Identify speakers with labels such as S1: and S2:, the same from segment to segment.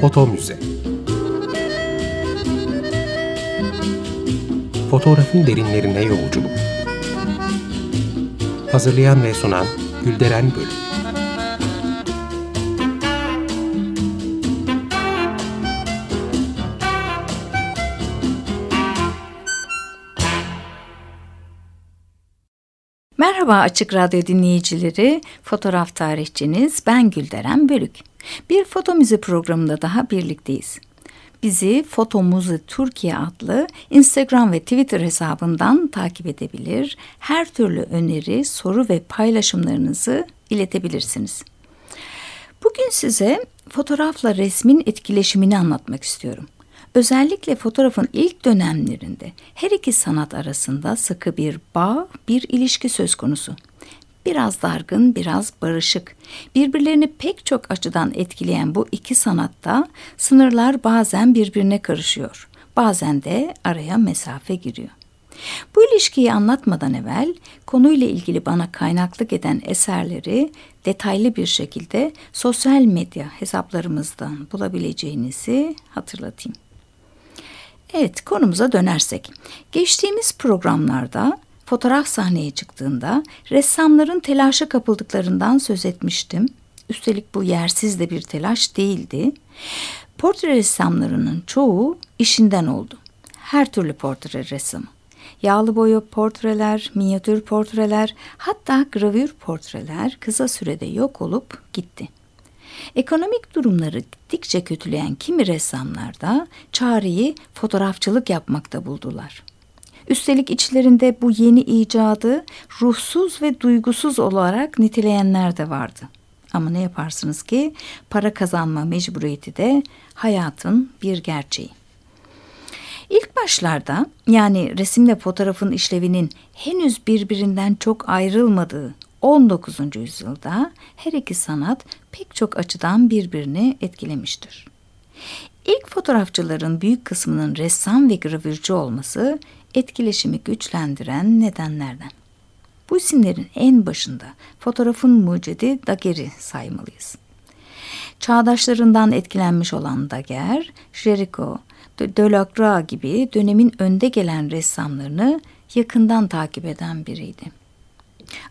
S1: Foto Müze Fotoğrafın derinlerine yolculuk. Hazırlayan ve sunan Gülderen Bölüm.
S2: Merhaba Açık Radyo dinleyicileri, fotoğraf tarihçiniz ben Gülderen Bölük. Bir foto müze programında daha birlikteyiz. Bizi Foto Müze Türkiye adlı Instagram ve Twitter hesabından takip edebilir, her türlü öneri, soru ve paylaşımlarınızı iletebilirsiniz. Bugün size fotoğrafla resmin etkileşimini anlatmak istiyorum. Özellikle fotoğrafın ilk dönemlerinde her iki sanat arasında sıkı bir bağ, bir ilişki söz konusu. Biraz dargın, biraz barışık. Birbirlerini pek çok açıdan etkileyen bu iki sanatta sınırlar bazen birbirine karışıyor. Bazen de araya mesafe giriyor. Bu ilişkiyi anlatmadan evvel konuyla ilgili bana kaynaklık eden eserleri detaylı bir şekilde sosyal medya hesaplarımızdan bulabileceğinizi hatırlatayım. Evet konumuza dönersek. Geçtiğimiz programlarda fotoğraf sahneye çıktığında ressamların telaşa kapıldıklarından söz etmiştim. Üstelik bu yersiz de bir telaş değildi. Portre ressamlarının çoğu işinden oldu. Her türlü portre ressamı. Yağlı boya portreler, minyatür portreler, hatta gravür portreler kısa sürede yok olup gitti. Ekonomik durumları gittikçe kötüleyen kimi ressamlar da çareyi fotoğrafçılık yapmakta buldular. Üstelik içlerinde bu yeni icadı ruhsuz ve duygusuz olarak niteleyenler de vardı. Ama ne yaparsınız ki para kazanma mecburiyeti de hayatın bir gerçeği. İlk başlarda yani resimle fotoğrafın işlevinin henüz birbirinden çok ayrılmadığı 19. yüzyılda her iki sanat pek çok açıdan birbirini etkilemiştir. İlk fotoğrafçıların büyük kısmının ressam ve gravürcü olması etkileşimi güçlendiren nedenlerden. Bu isimlerin en başında fotoğrafın mucidi Daguerre'i saymalıyız. Çağdaşlarından etkilenmiş olan Daguerre, Jericho, Delacroix gibi dönemin önde gelen ressamlarını yakından takip eden biriydi.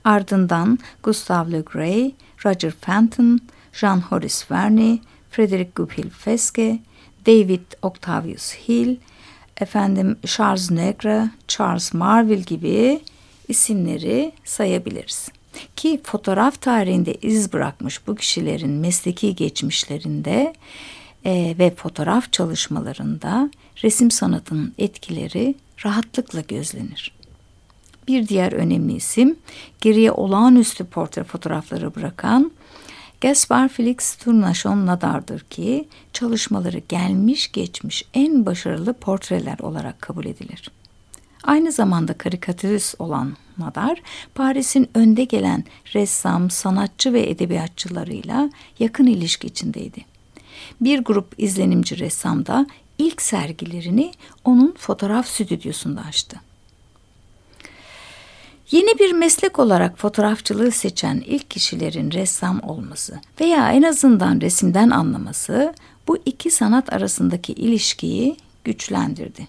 S2: Ardından Gustave Le Gray, Roger Fenton, Jean Horace Verney, Frederick Goupil Feske, David Octavius Hill, efendim Charles Negre, Charles Marville gibi isimleri sayabiliriz. Ki fotoğraf tarihinde iz bırakmış bu kişilerin mesleki geçmişlerinde e, ve fotoğraf çalışmalarında resim sanatının etkileri rahatlıkla gözlenir. Bir diğer önemli isim geriye olağanüstü portre fotoğrafları bırakan Gaspar Felix Tournachon Nadar'dır ki çalışmaları gelmiş geçmiş en başarılı portreler olarak kabul edilir. Aynı zamanda karikatürist olan Nadar, Paris'in önde gelen ressam, sanatçı ve edebiyatçılarıyla yakın ilişki içindeydi. Bir grup izlenimci ressam da ilk sergilerini onun fotoğraf stüdyosunda açtı. Yeni bir meslek olarak fotoğrafçılığı seçen ilk kişilerin ressam olması veya en azından resimden anlaması bu iki sanat arasındaki ilişkiyi güçlendirdi.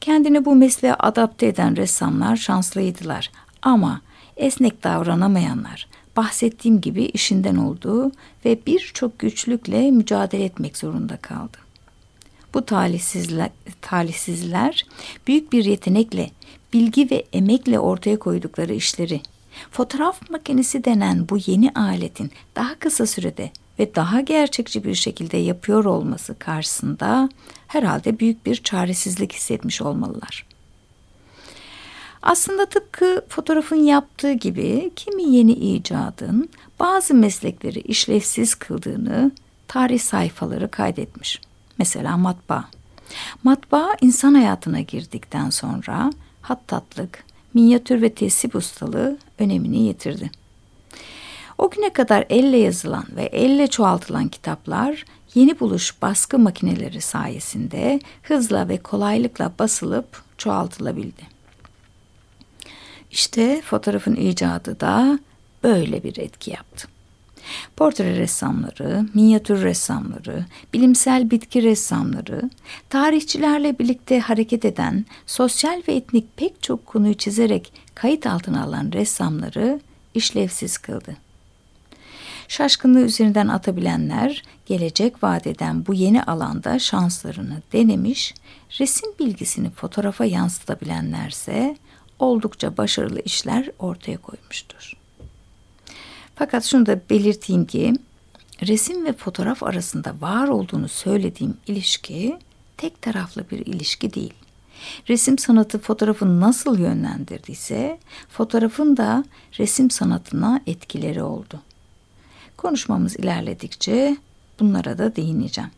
S2: Kendini bu mesleğe adapte eden ressamlar şanslıydılar ama esnek davranamayanlar bahsettiğim gibi işinden olduğu ve birçok güçlükle mücadele etmek zorunda kaldı. Bu talihsizler, talihsizler büyük bir yetenekle bilgi ve emekle ortaya koydukları işleri, fotoğraf makinesi denen bu yeni aletin daha kısa sürede ve daha gerçekçi bir şekilde yapıyor olması karşısında herhalde büyük bir çaresizlik hissetmiş olmalılar. Aslında tıpkı fotoğrafın yaptığı gibi kimi yeni icadın bazı meslekleri işlevsiz kıldığını tarih sayfaları kaydetmiş. Mesela matbaa. Matbaa insan hayatına girdikten sonra hattatlık, minyatür ve tesip ustalığı önemini yitirdi. O güne kadar elle yazılan ve elle çoğaltılan kitaplar yeni buluş baskı makineleri sayesinde hızla ve kolaylıkla basılıp çoğaltılabildi. İşte fotoğrafın icadı da böyle bir etki yaptı. Portre ressamları, minyatür ressamları, bilimsel bitki ressamları, tarihçilerle birlikte hareket eden, sosyal ve etnik pek çok konuyu çizerek kayıt altına alan ressamları işlevsiz kıldı. Şaşkınlığı üzerinden atabilenler, gelecek vadeden bu yeni alanda şanslarını denemiş, resim bilgisini fotoğrafa yansıtabilenlerse oldukça başarılı işler ortaya koymuştur. Fakat şunu da belirteyim ki resim ve fotoğraf arasında var olduğunu söylediğim ilişki tek taraflı bir ilişki değil. Resim sanatı fotoğrafı nasıl yönlendirdiyse fotoğrafın da resim sanatına etkileri oldu. Konuşmamız ilerledikçe bunlara da değineceğim.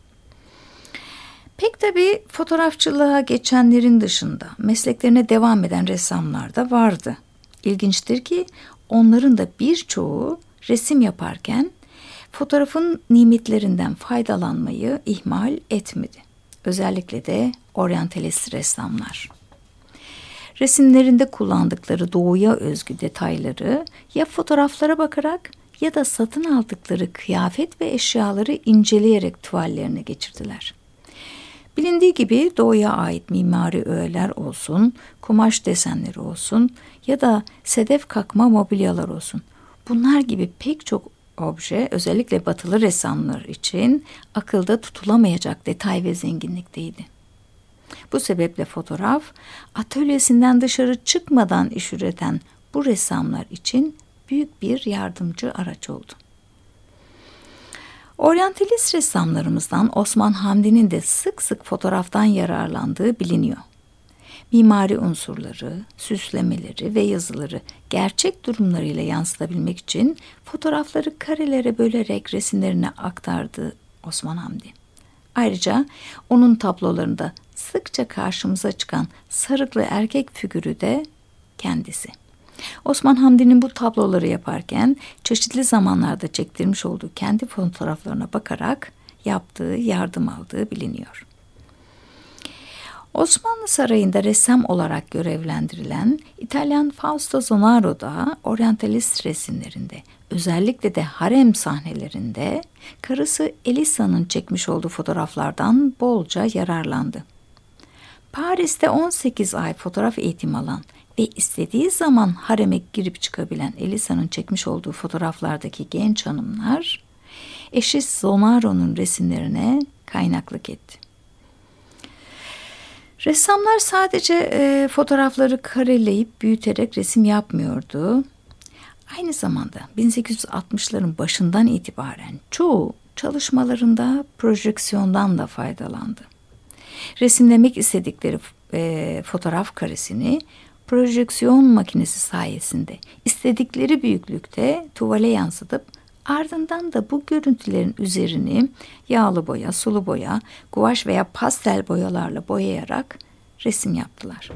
S2: Pek tabii fotoğrafçılığa geçenlerin dışında mesleklerine devam eden ressamlar da vardı. İlginçtir ki onların da birçoğu resim yaparken fotoğrafın nimetlerinden faydalanmayı ihmal etmedi. Özellikle de oryantalist ressamlar. Resimlerinde kullandıkları doğuya özgü detayları ya fotoğraflara bakarak ya da satın aldıkları kıyafet ve eşyaları inceleyerek tuvallerine geçirdiler. Bilindiği gibi doğuya ait mimari öğeler olsun, kumaş desenleri olsun ya da sedef kakma mobilyalar olsun. Bunlar gibi pek çok obje özellikle batılı ressamlar için akılda tutulamayacak detay ve zenginlikteydi. Bu sebeple fotoğraf atölyesinden dışarı çıkmadan iş üreten bu ressamlar için büyük bir yardımcı araç oldu. Oryantalist ressamlarımızdan Osman Hamdi'nin de sık sık fotoğraftan yararlandığı biliniyor. Mimari unsurları, süslemeleri ve yazıları gerçek durumlarıyla yansıtabilmek için fotoğrafları karelere bölerek resimlerine aktardı Osman Hamdi. Ayrıca onun tablolarında sıkça karşımıza çıkan sarıklı erkek figürü de kendisi. Osman Hamdi'nin bu tabloları yaparken çeşitli zamanlarda çektirmiş olduğu kendi fotoğraflarına bakarak yaptığı, yardım aldığı biliniyor. Osmanlı Sarayı'nda ressam olarak görevlendirilen İtalyan Fausto Zonaro da oryantalist resimlerinde özellikle de harem sahnelerinde karısı Elisa'nın çekmiş olduğu fotoğraflardan bolca yararlandı. Paris'te 18 ay fotoğraf eğitimi alan ve istediği zaman hareme girip çıkabilen Elisa'nın çekmiş olduğu fotoğraflardaki genç hanımlar eşi Zonaro'nun resimlerine kaynaklık etti. Ressamlar sadece e, fotoğrafları kareleyip büyüterek resim yapmıyordu. Aynı zamanda 1860'ların başından itibaren çoğu çalışmalarında projeksiyondan da faydalandı. Resimlemek istedikleri e, fotoğraf karesini projeksiyon makinesi sayesinde istedikleri büyüklükte tuvale yansıtıp ardından da bu görüntülerin üzerini yağlı boya, sulu boya, guaj veya pastel boyalarla boyayarak resim yaptılar.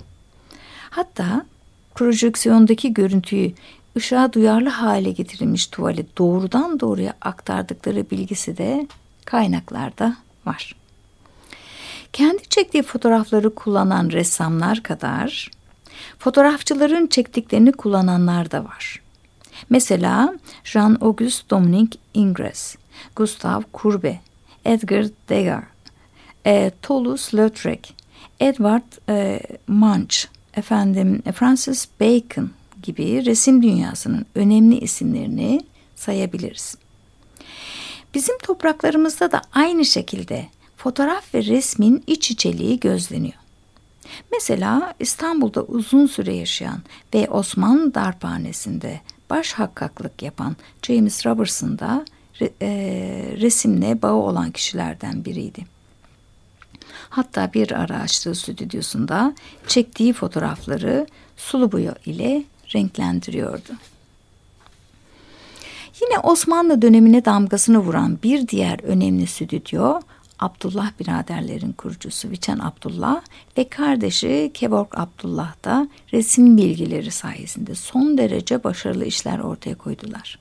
S2: Hatta projeksiyondaki görüntüyü ışığa duyarlı hale getirilmiş tuvale doğrudan doğruya aktardıkları bilgisi de kaynaklarda var. Kendi çektiği fotoğrafları kullanan ressamlar kadar Fotoğrafçıların çektiklerini kullananlar da var. Mesela Jean-Auguste Dominique Ingres, Gustave Courbet, Edgar Degas, e, Toulouse-Lautrec, Edward e, Munch, efendim Francis Bacon gibi resim dünyasının önemli isimlerini sayabiliriz. Bizim topraklarımızda da aynı şekilde fotoğraf ve resmin iç içeliği gözleniyor. Mesela İstanbul'da uzun süre yaşayan ve Osmanlı Darphanesi'nde baş hakkaklık yapan James Robertson da re, e, resimle bağı olan kişilerden biriydi. Hatta bir ara açtığı stüdyosunda çektiği fotoğrafları sulu boya ile renklendiriyordu. Yine Osmanlı dönemine damgasını vuran bir diğer önemli stüdyo Abdullah biraderlerin kurucusu Viçen Abdullah ve kardeşi Kevork Abdullah da resim bilgileri sayesinde son derece başarılı işler ortaya koydular.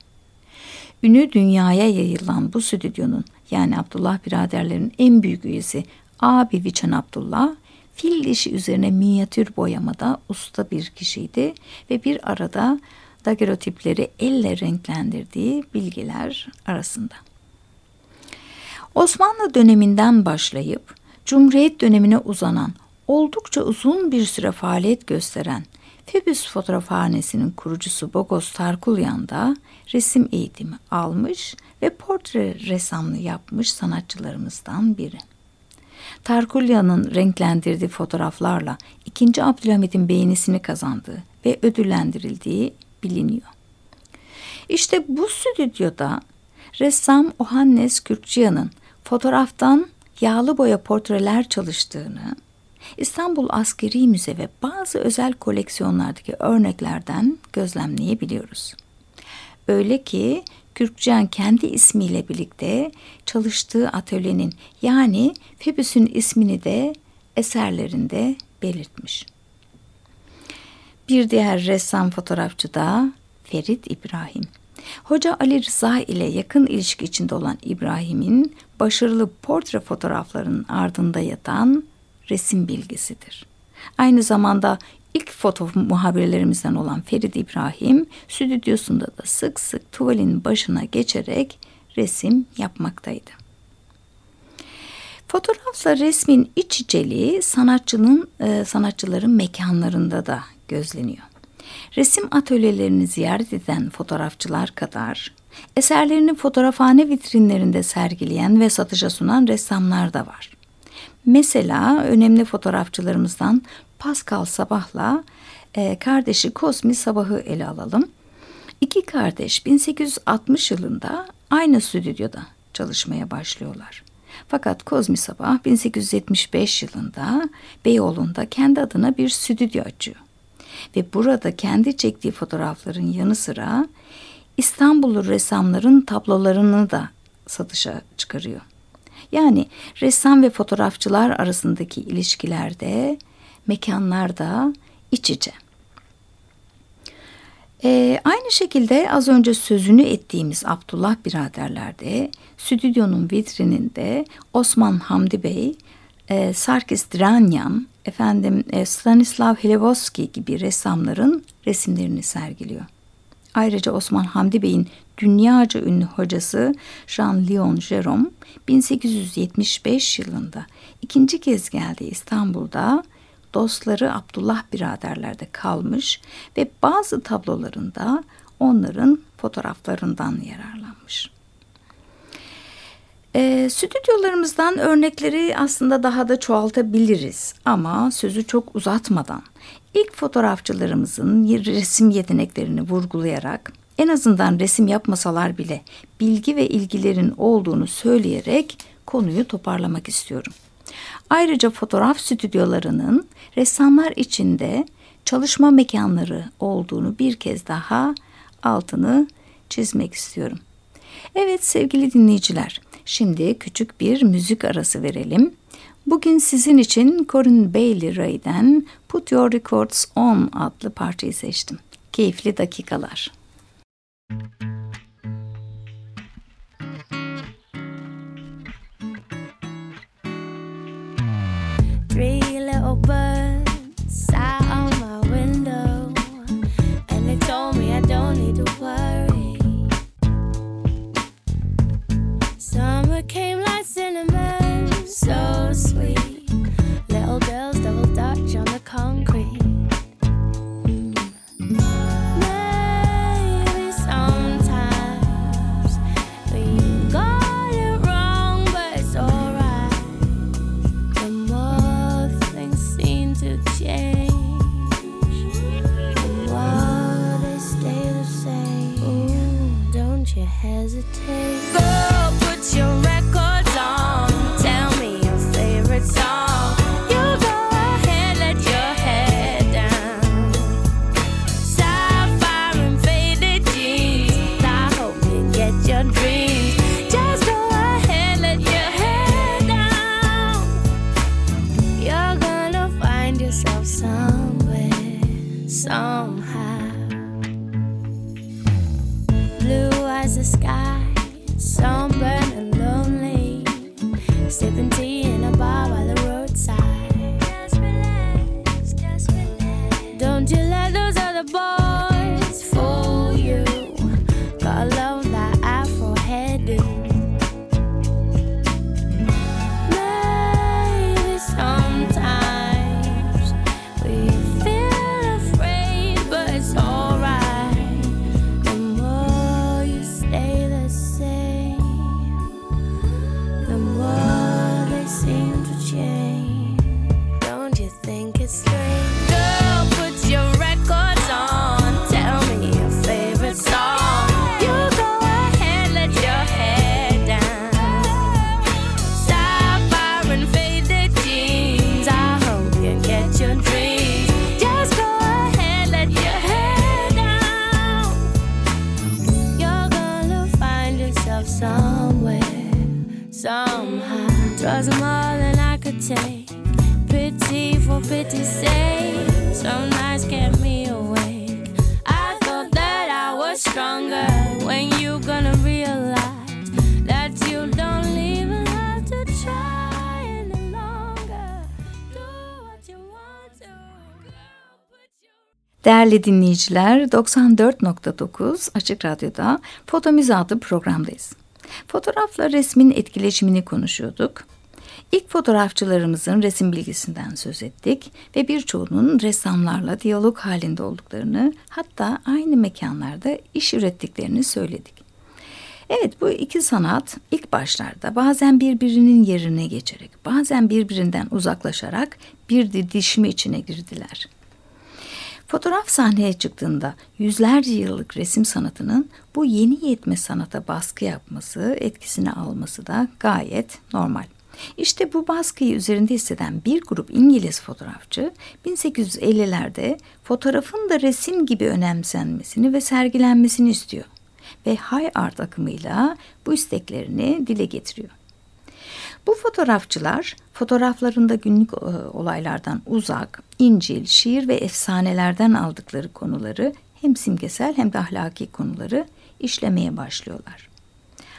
S2: Ünü dünyaya yayılan bu stüdyonun yani Abdullah biraderlerin en büyük üyesi abi Viçen Abdullah fil dişi üzerine minyatür boyamada usta bir kişiydi ve bir arada dagerotipleri elle renklendirdiği bilgiler arasında. Osmanlı döneminden başlayıp Cumhuriyet dönemine uzanan oldukça uzun bir süre faaliyet gösteren Febüs Fotoğrafhanesi'nin kurucusu Bogos Tarkulyan da resim eğitimi almış ve portre ressamlığı yapmış sanatçılarımızdan biri. Tarkulyan'ın renklendirdiği fotoğraflarla 2. Abdülhamid'in beğenisini kazandığı ve ödüllendirildiği biliniyor. İşte bu stüdyoda ressam Ohannes Kürkçiyan'ın fotoğraftan yağlı boya portreler çalıştığını, İstanbul Askeri Müze ve bazı özel koleksiyonlardaki örneklerden gözlemleyebiliyoruz. Öyle ki Kürkcan kendi ismiyle birlikte çalıştığı atölyenin yani Febüs'ün ismini de eserlerinde belirtmiş. Bir diğer ressam fotoğrafçı da Ferit İbrahim. Hoca Ali Rıza ile yakın ilişki içinde olan İbrahim'in başarılı portre fotoğraflarının ardında yatan resim bilgisidir. Aynı zamanda ilk foto muhabirlerimizden olan Ferit İbrahim stüdyosunda da sık sık tuvalin başına geçerek resim yapmaktaydı. Fotoğrafla resmin iç içeliği sanatçının e, sanatçıların mekanlarında da gözleniyor. Resim atölyelerini ziyaret eden fotoğrafçılar kadar eserlerini fotoğrafhane vitrinlerinde sergileyen ve satışa sunan ressamlar da var. Mesela önemli fotoğrafçılarımızdan Pascal Sabah'la e, kardeşi Cosmi Sabah'ı ele alalım. İki kardeş 1860 yılında aynı stüdyoda çalışmaya başlıyorlar. Fakat Kozmi Sabah 1875 yılında Beyoğlu'nda kendi adına bir stüdyo açıyor. Ve burada kendi çektiği fotoğrafların yanı sıra İstanbullu ressamların tablolarını da satışa çıkarıyor. Yani ressam ve fotoğrafçılar arasındaki ilişkilerde mekanlarda iç içe. Ee, aynı şekilde az önce sözünü ettiğimiz Abdullah biraderlerde stüdyonun vitrininde Osman Hamdi Bey, e, Sarkis Dranyan, efendim e, Stanislav Hlevoski gibi ressamların resimlerini sergiliyor. Ayrıca Osman Hamdi Bey'in dünyaca ünlü hocası Jean-Léon Jerome 1875 yılında ikinci kez geldi İstanbul'da dostları Abdullah biraderlerde kalmış ve bazı tablolarında onların fotoğraflarından yararlanmış. E, stüdyolarımızdan örnekleri aslında daha da çoğaltabiliriz ama sözü çok uzatmadan ilk fotoğrafçılarımızın resim yeteneklerini vurgulayarak en azından resim yapmasalar bile bilgi ve ilgilerin olduğunu söyleyerek konuyu toparlamak istiyorum. Ayrıca fotoğraf stüdyolarının ressamlar içinde çalışma mekanları olduğunu bir kez daha altını çizmek istiyorum. Evet sevgili dinleyiciler, şimdi küçük bir müzik arası verelim. Bugün sizin için Corinne Bailey Ray'den Put Your Records On adlı parçayı seçtim. Keyifli dakikalar. Three Değerli dinleyiciler 94.9 Açık Radyo'da Fotomiz adlı programdayız. Fotoğrafla resmin etkileşimini konuşuyorduk. İlk fotoğrafçılarımızın resim bilgisinden söz ettik ve birçoğunun ressamlarla diyalog halinde olduklarını hatta aynı mekanlarda iş ürettiklerini söyledik. Evet bu iki sanat ilk başlarda bazen birbirinin yerine geçerek bazen birbirinden uzaklaşarak bir didişme içine girdiler. Fotoğraf sahneye çıktığında yüzlerce yıllık resim sanatının bu yeni yetme sanata baskı yapması, etkisini alması da gayet normal. İşte bu baskıyı üzerinde hisseden bir grup İngiliz fotoğrafçı 1850'lerde fotoğrafın da resim gibi önemsenmesini ve sergilenmesini istiyor ve high art akımıyla bu isteklerini dile getiriyor. Bu fotoğrafçılar fotoğraflarında günlük e, olaylardan uzak, İncil, şiir ve efsanelerden aldıkları konuları hem simgesel hem de ahlaki konuları işlemeye başlıyorlar.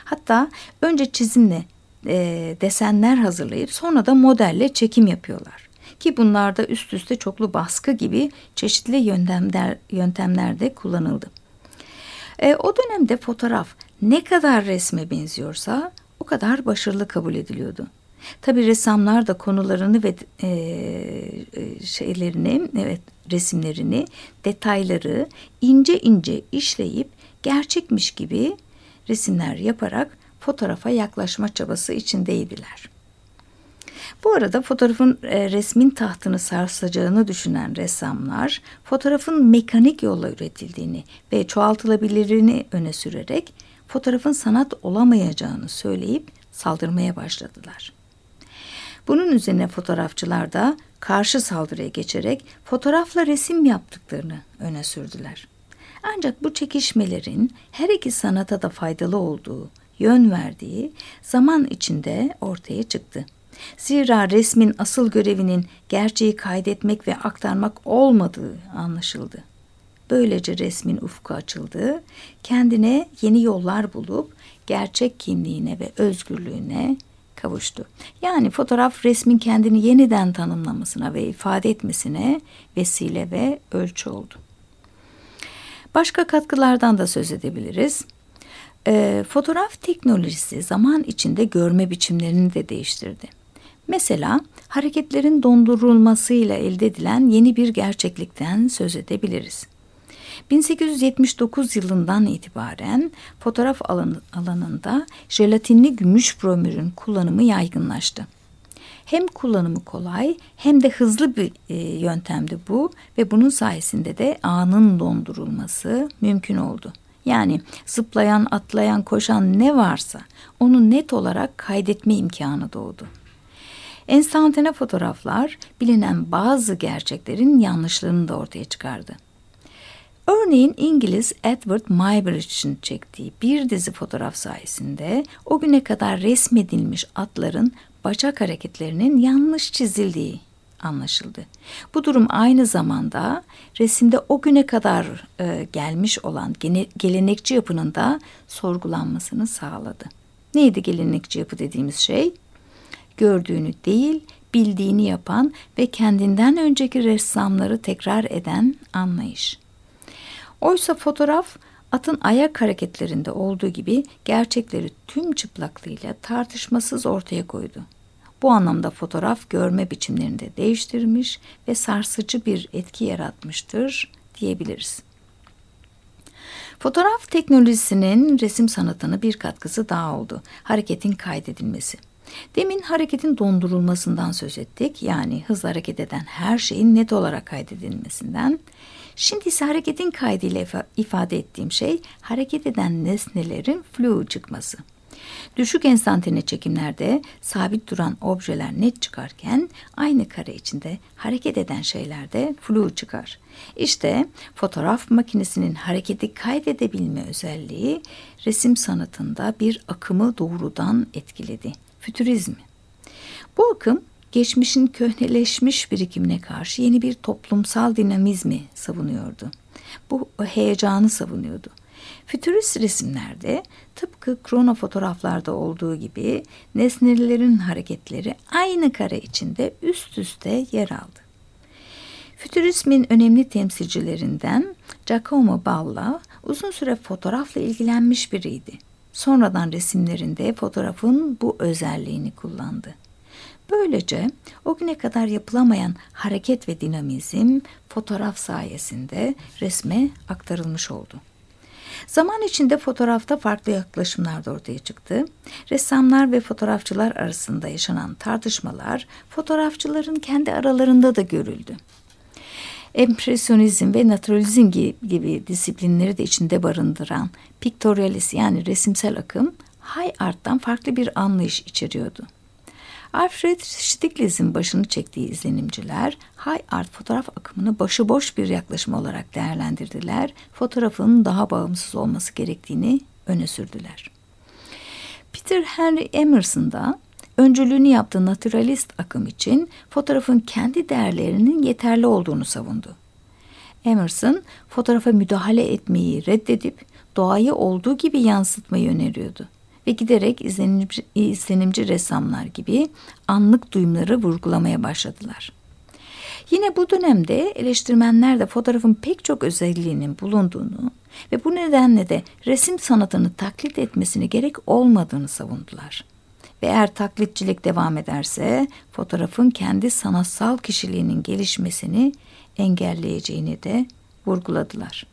S2: Hatta önce çizimle e, desenler hazırlayıp sonra da modelle çekim yapıyorlar. Ki bunlarda üst üste çoklu baskı gibi çeşitli yöntemler, yöntemler de kullanıldı. E, o dönemde fotoğraf ne kadar resme benziyorsa o kadar başarılı kabul ediliyordu. Tabi ressamlar da konularını ve e, e, şeylerini, evet resimlerini, detayları ince ince işleyip gerçekmiş gibi resimler yaparak fotoğrafa yaklaşma çabası içindeydiler. Bu arada fotoğrafın e, resmin tahtını sarsacağını düşünen ressamlar fotoğrafın mekanik yolla üretildiğini ve çoğaltılabilirini öne sürerek fotoğrafın sanat olamayacağını söyleyip saldırmaya başladılar. Bunun üzerine fotoğrafçılar da karşı saldırıya geçerek fotoğrafla resim yaptıklarını öne sürdüler. Ancak bu çekişmelerin her iki sanata da faydalı olduğu, yön verdiği zaman içinde ortaya çıktı. Zira resmin asıl görevinin gerçeği kaydetmek ve aktarmak olmadığı anlaşıldı. Böylece resmin ufku açıldı, kendine yeni yollar bulup gerçek kimliğine ve özgürlüğüne kavuştu. Yani fotoğraf resmin kendini yeniden tanımlamasına ve ifade etmesine vesile ve ölçü oldu. Başka katkılardan da söz edebiliriz. E, fotoğraf teknolojisi zaman içinde görme biçimlerini de değiştirdi. Mesela hareketlerin dondurulmasıyla elde edilen yeni bir gerçeklikten söz edebiliriz. 1879 yılından itibaren fotoğraf alanında jelatinli gümüş bromürün kullanımı yaygınlaştı. Hem kullanımı kolay hem de hızlı bir e, yöntemdi bu ve bunun sayesinde de anın dondurulması mümkün oldu. Yani zıplayan, atlayan, koşan ne varsa onu net olarak kaydetme imkanı doğdu. Enstantane fotoğraflar bilinen bazı gerçeklerin yanlışlığını da ortaya çıkardı. Örneğin İngiliz Edward Muybridge'in çektiği bir dizi fotoğraf sayesinde o güne kadar resmedilmiş atların bacak hareketlerinin yanlış çizildiği anlaşıldı. Bu durum aynı zamanda resimde o güne kadar e, gelmiş olan gene, gelenekçi yapının da sorgulanmasını sağladı. Neydi gelenekçi yapı dediğimiz şey? Gördüğünü değil, bildiğini yapan ve kendinden önceki ressamları tekrar eden anlayış. Oysa fotoğraf atın ayak hareketlerinde olduğu gibi gerçekleri tüm çıplaklığıyla tartışmasız ortaya koydu. Bu anlamda fotoğraf görme biçimlerini de değiştirmiş ve sarsıcı bir etki yaratmıştır diyebiliriz. Fotoğraf teknolojisinin resim sanatına bir katkısı daha oldu. Hareketin kaydedilmesi. Demin hareketin dondurulmasından söz ettik. Yani hızlı hareket eden her şeyin net olarak kaydedilmesinden. Şimdi ise hareketin kaydıyla ifade ettiğim şey hareket eden nesnelerin flu çıkması. Düşük enstantane çekimlerde sabit duran objeler net çıkarken aynı kare içinde hareket eden şeylerde flu çıkar. İşte fotoğraf makinesinin hareketi kaydedebilme özelliği resim sanatında bir akımı doğrudan etkiledi. Fütürizmi. Bu akım geçmişin köhneleşmiş birikimine karşı yeni bir toplumsal dinamizmi savunuyordu. Bu heyecanı savunuyordu. Fütürist resimlerde tıpkı krono fotoğraflarda olduğu gibi nesnelerin hareketleri aynı kare içinde üst üste yer aldı. Fütürizmin önemli temsilcilerinden Giacomo Balla uzun süre fotoğrafla ilgilenmiş biriydi. Sonradan resimlerinde fotoğrafın bu özelliğini kullandı. Böylece o güne kadar yapılamayan hareket ve dinamizm fotoğraf sayesinde resme aktarılmış oldu. Zaman içinde fotoğrafta farklı yaklaşımlar da ortaya çıktı. Ressamlar ve fotoğrafçılar arasında yaşanan tartışmalar fotoğrafçıların kendi aralarında da görüldü. Empresyonizm ve naturalizm gibi disiplinleri de içinde barındıran piktorealist yani resimsel akım high art'tan farklı bir anlayış içeriyordu. Alfred Stieglitz'in başını çektiği izlenimciler high art fotoğraf akımını başıboş bir yaklaşım olarak değerlendirdiler. Fotoğrafın daha bağımsız olması gerektiğini öne sürdüler. Peter Henry Emerson da öncülüğünü yaptığı naturalist akım için fotoğrafın kendi değerlerinin yeterli olduğunu savundu. Emerson fotoğrafa müdahale etmeyi reddedip doğayı olduğu gibi yansıtmayı öneriyordu ve giderek izlenimci, izlenimci ressamlar gibi anlık duyumları vurgulamaya başladılar. Yine bu dönemde eleştirmenler de fotoğrafın pek çok özelliğinin bulunduğunu ve bu nedenle de resim sanatını taklit etmesine gerek olmadığını savundular. Ve eğer taklitçilik devam ederse fotoğrafın kendi sanatsal kişiliğinin gelişmesini engelleyeceğini de vurguladılar.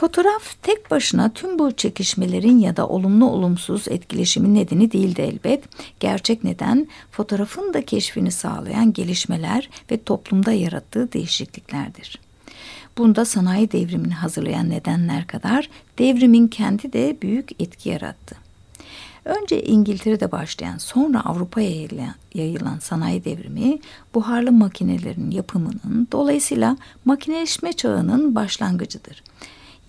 S2: Fotoğraf tek başına tüm bu çekişmelerin ya da olumlu olumsuz etkileşimin nedeni değildi elbet. Gerçek neden fotoğrafın da keşfini sağlayan gelişmeler ve toplumda yarattığı değişikliklerdir. Bunda sanayi devrimini hazırlayan nedenler kadar devrimin kendi de büyük etki yarattı. Önce İngiltere'de başlayan sonra Avrupa'ya yayılan sanayi devrimi buharlı makinelerin yapımının dolayısıyla makineleşme çağının başlangıcıdır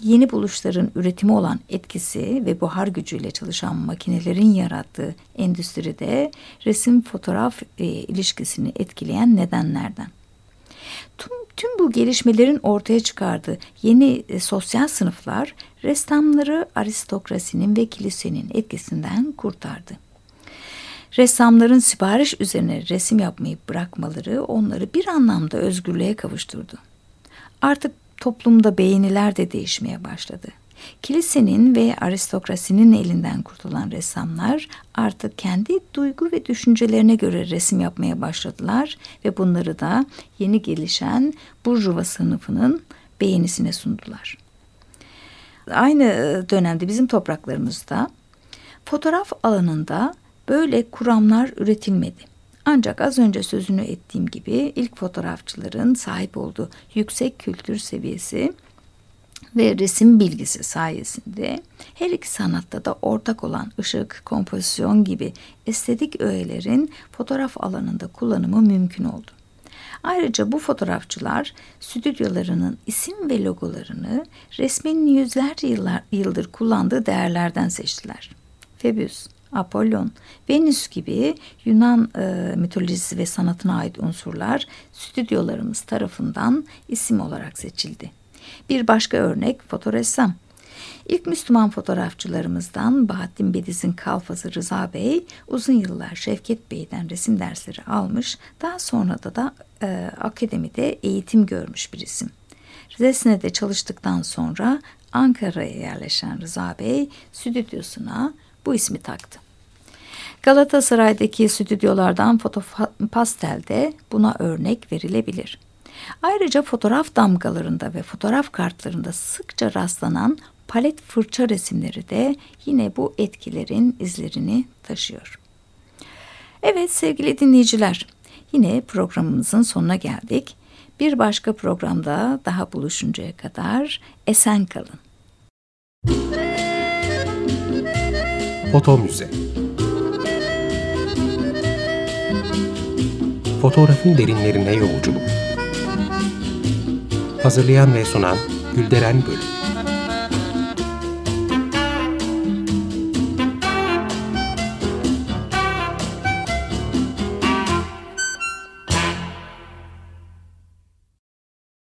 S2: yeni buluşların üretimi olan etkisi ve buhar gücüyle çalışan makinelerin yarattığı endüstride resim fotoğraf e, ilişkisini etkileyen nedenlerden. Tüm, tüm bu gelişmelerin ortaya çıkardığı yeni e, sosyal sınıflar ressamları aristokrasinin ve kilisenin etkisinden kurtardı. Ressamların sipariş üzerine resim yapmayı bırakmaları onları bir anlamda özgürlüğe kavuşturdu. Artık toplumda beğeniler de değişmeye başladı. Kilisenin ve aristokrasinin elinden kurtulan ressamlar artık kendi duygu ve düşüncelerine göre resim yapmaya başladılar ve bunları da yeni gelişen burjuva sınıfının beğenisine sundular. Aynı dönemde bizim topraklarımızda fotoğraf alanında böyle kuramlar üretilmedi. Ancak az önce sözünü ettiğim gibi ilk fotoğrafçıların sahip olduğu yüksek kültür seviyesi ve resim bilgisi sayesinde her iki sanatta da ortak olan ışık, kompozisyon gibi estetik öğelerin fotoğraf alanında kullanımı mümkün oldu. Ayrıca bu fotoğrafçılar stüdyolarının isim ve logolarını resmin yüzlerce yıllar, yıldır kullandığı değerlerden seçtiler. Febius, Apollon, Venüs gibi Yunan e, mitolojisi ve sanatına ait unsurlar stüdyolarımız tarafından isim olarak seçildi. Bir başka örnek fotoressam. İlk Müslüman fotoğrafçılarımızdan Bahattin Bediz'in kalfası Rıza Bey uzun yıllar Şevket Bey'den resim dersleri almış, daha sonra da da e, akademide eğitim görmüş bir isim. Resne'de çalıştıktan sonra Ankara'ya yerleşen Rıza Bey stüdyosuna bu ismi taktı. Galatasaray'daki stüdyolardan foto pastelde buna örnek verilebilir. Ayrıca fotoğraf damgalarında ve fotoğraf kartlarında sıkça rastlanan palet fırça resimleri de yine bu etkilerin izlerini taşıyor. Evet sevgili dinleyiciler, yine programımızın sonuna geldik. Bir başka programda daha buluşuncaya kadar esen kalın.
S1: Foto Müze Fotoğrafın derinlerine yolculuk. Hazırlayan ve sunan Gülderen Bölük